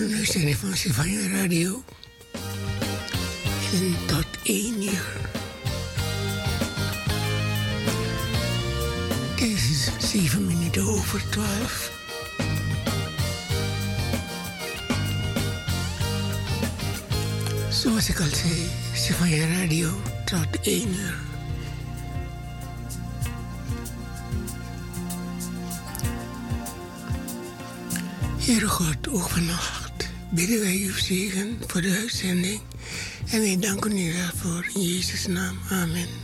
uitzending van Sylvania Radio. En tot één. Het is zeven minuten over twaalf. Zoals ik al zei, Sylvania Radio tot één uur. Heere God, ook vannacht bidden wij uw zegen voor de uitzending. En wij danken u daarvoor in Jezus' naam. Amen.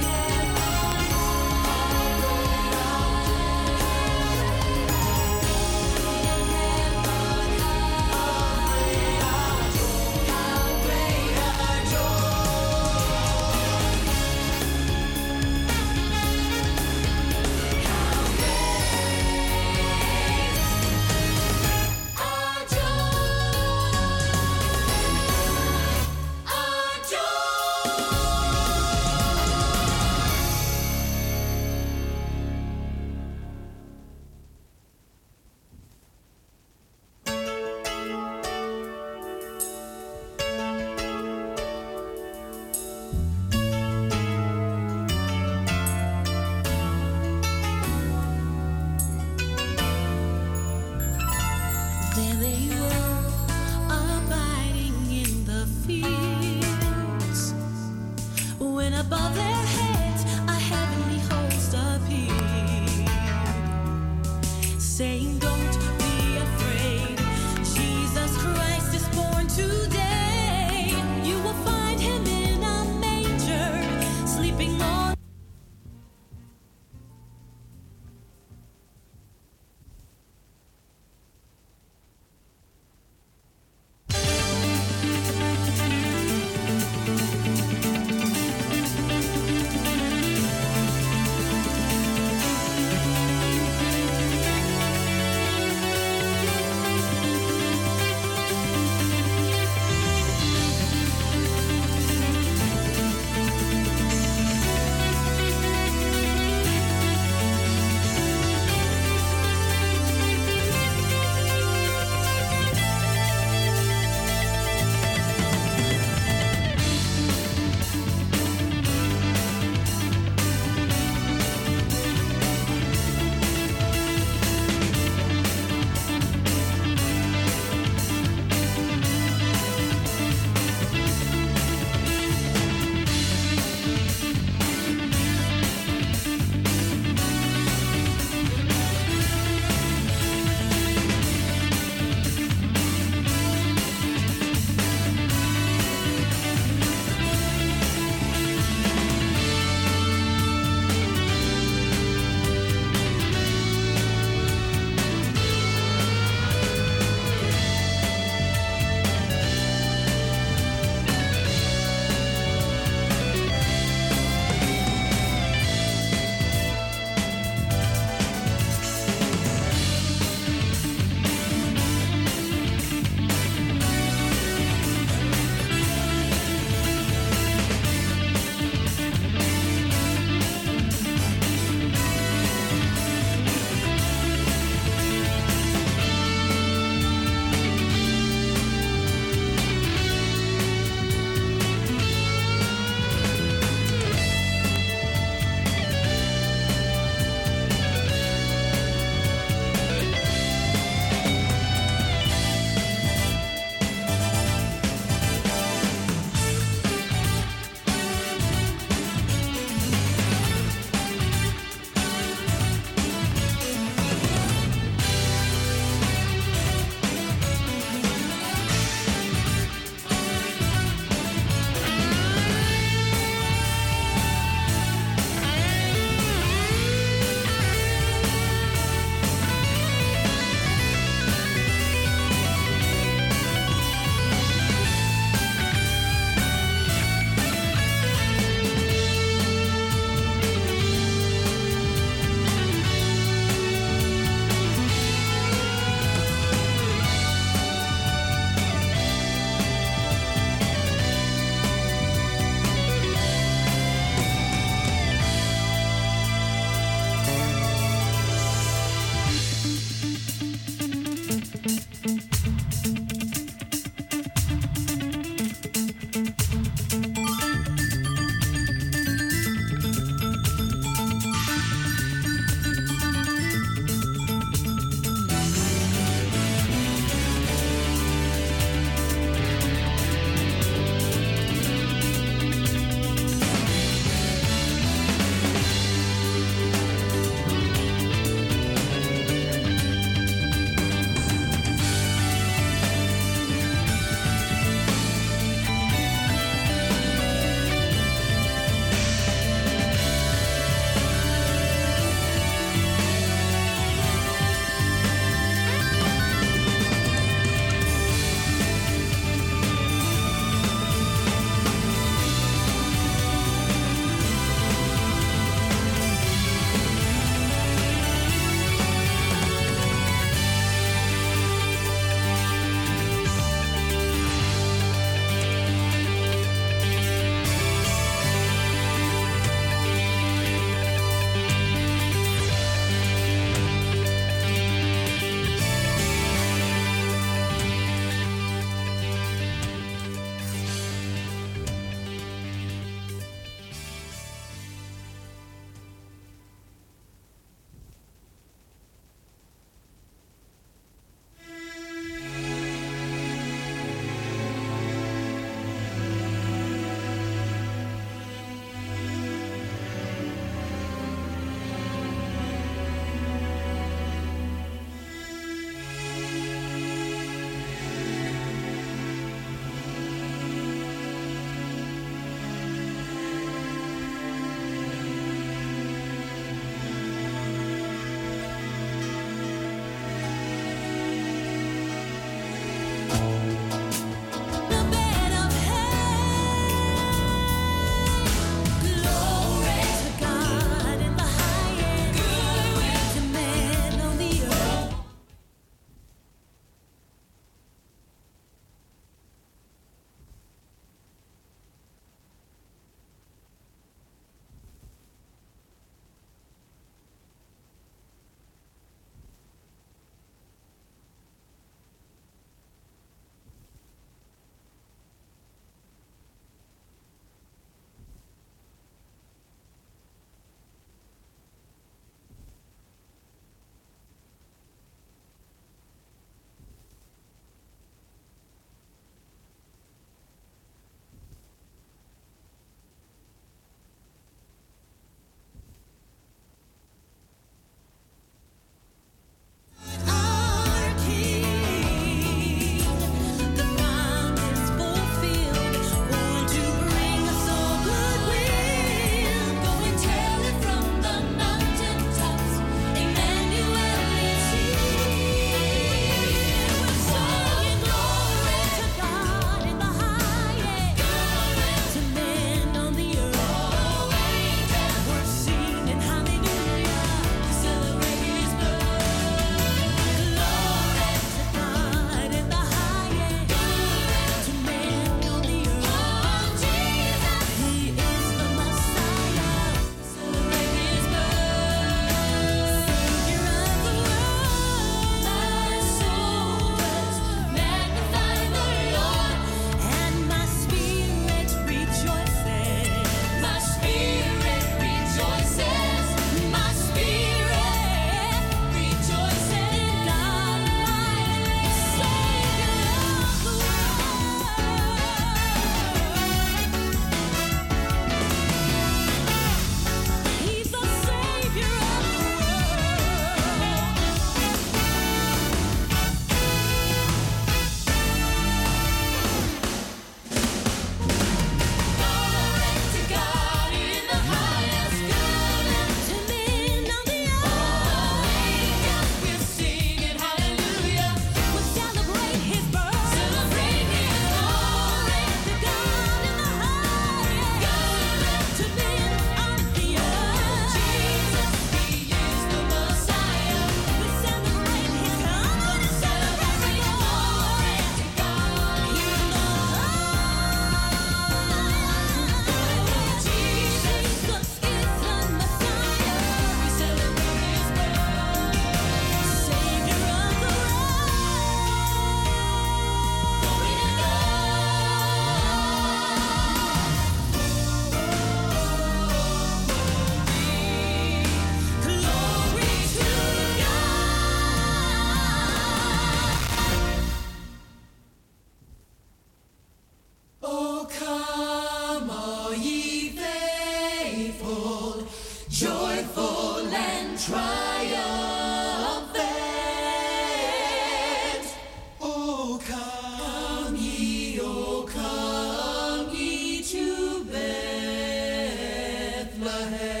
है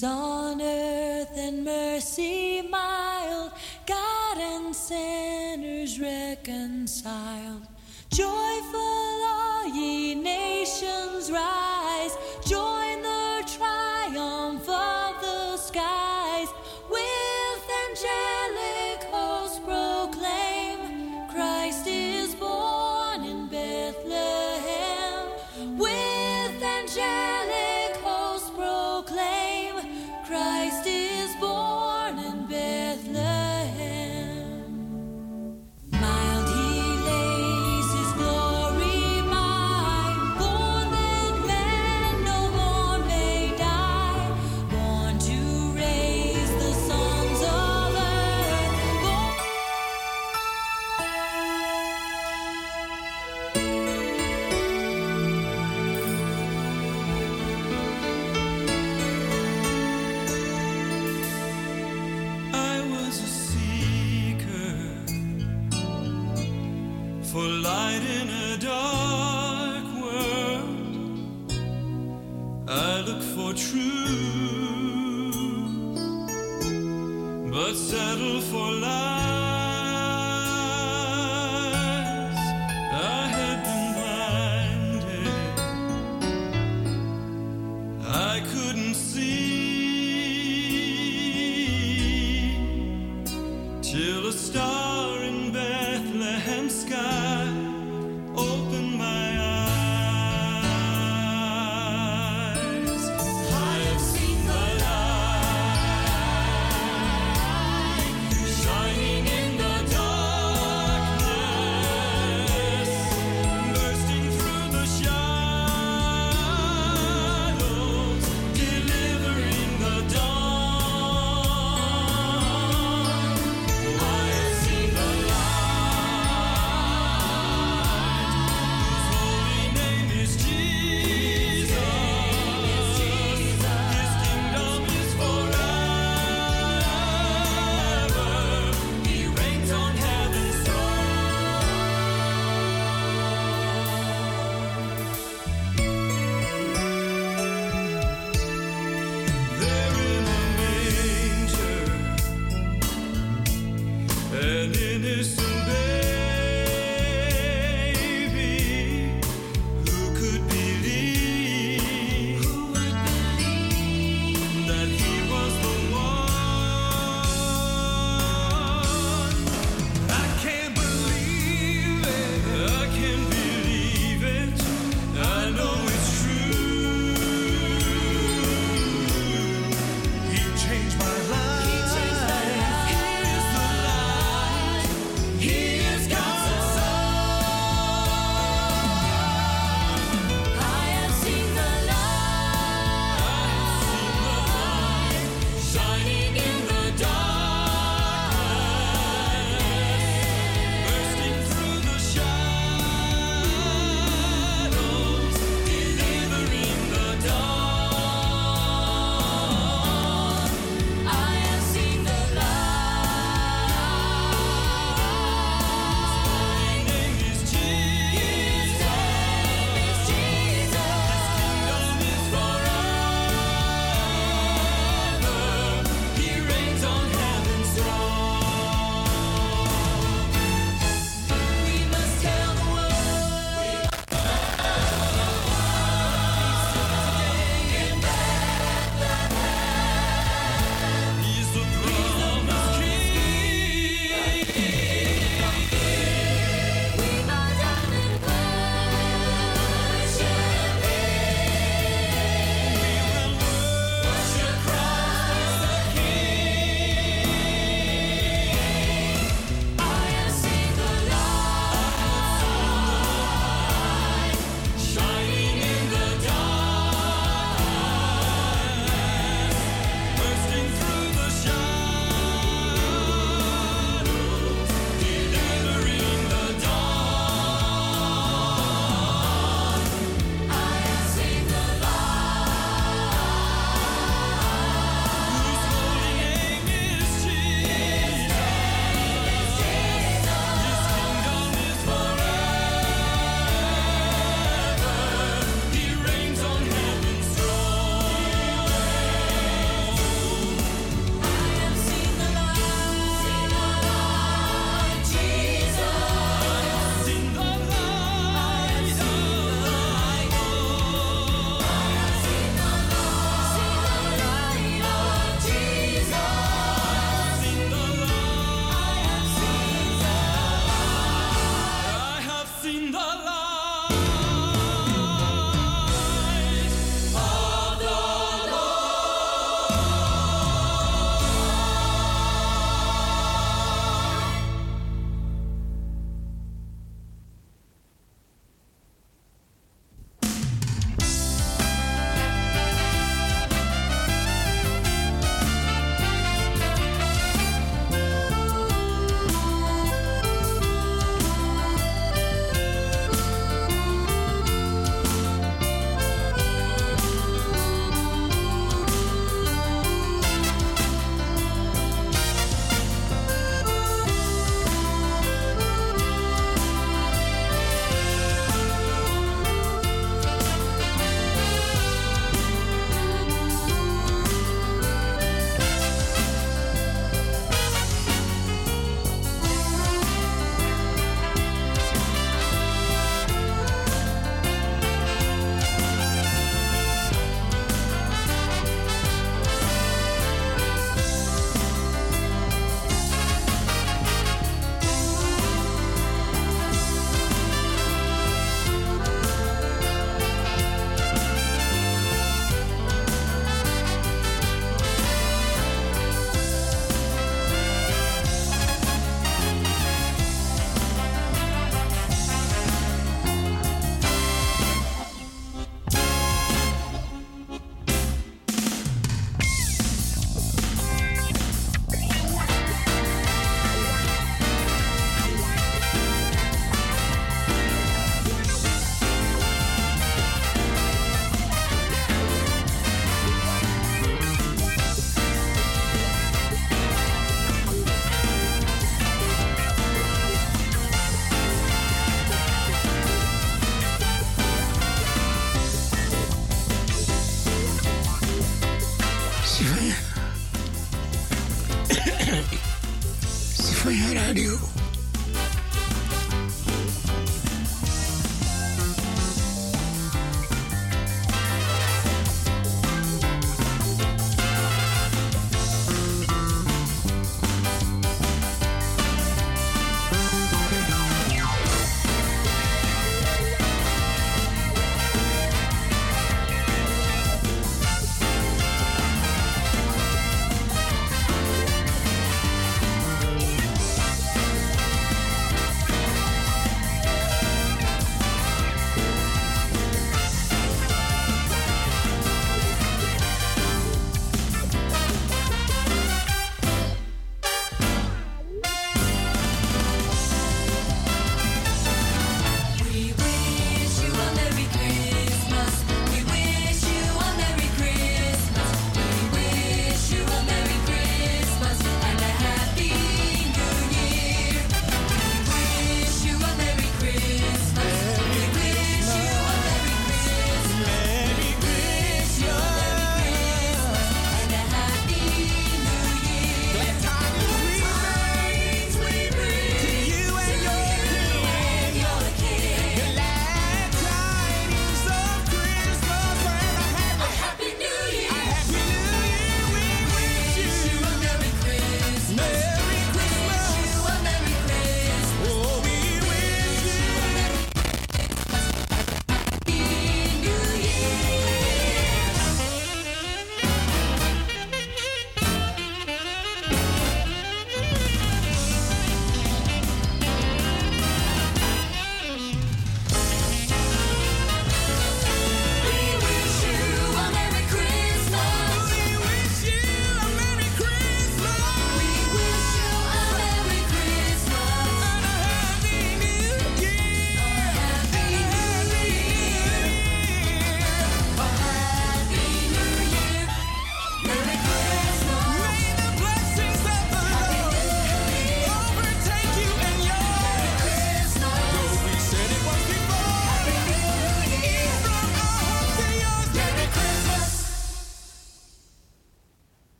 saw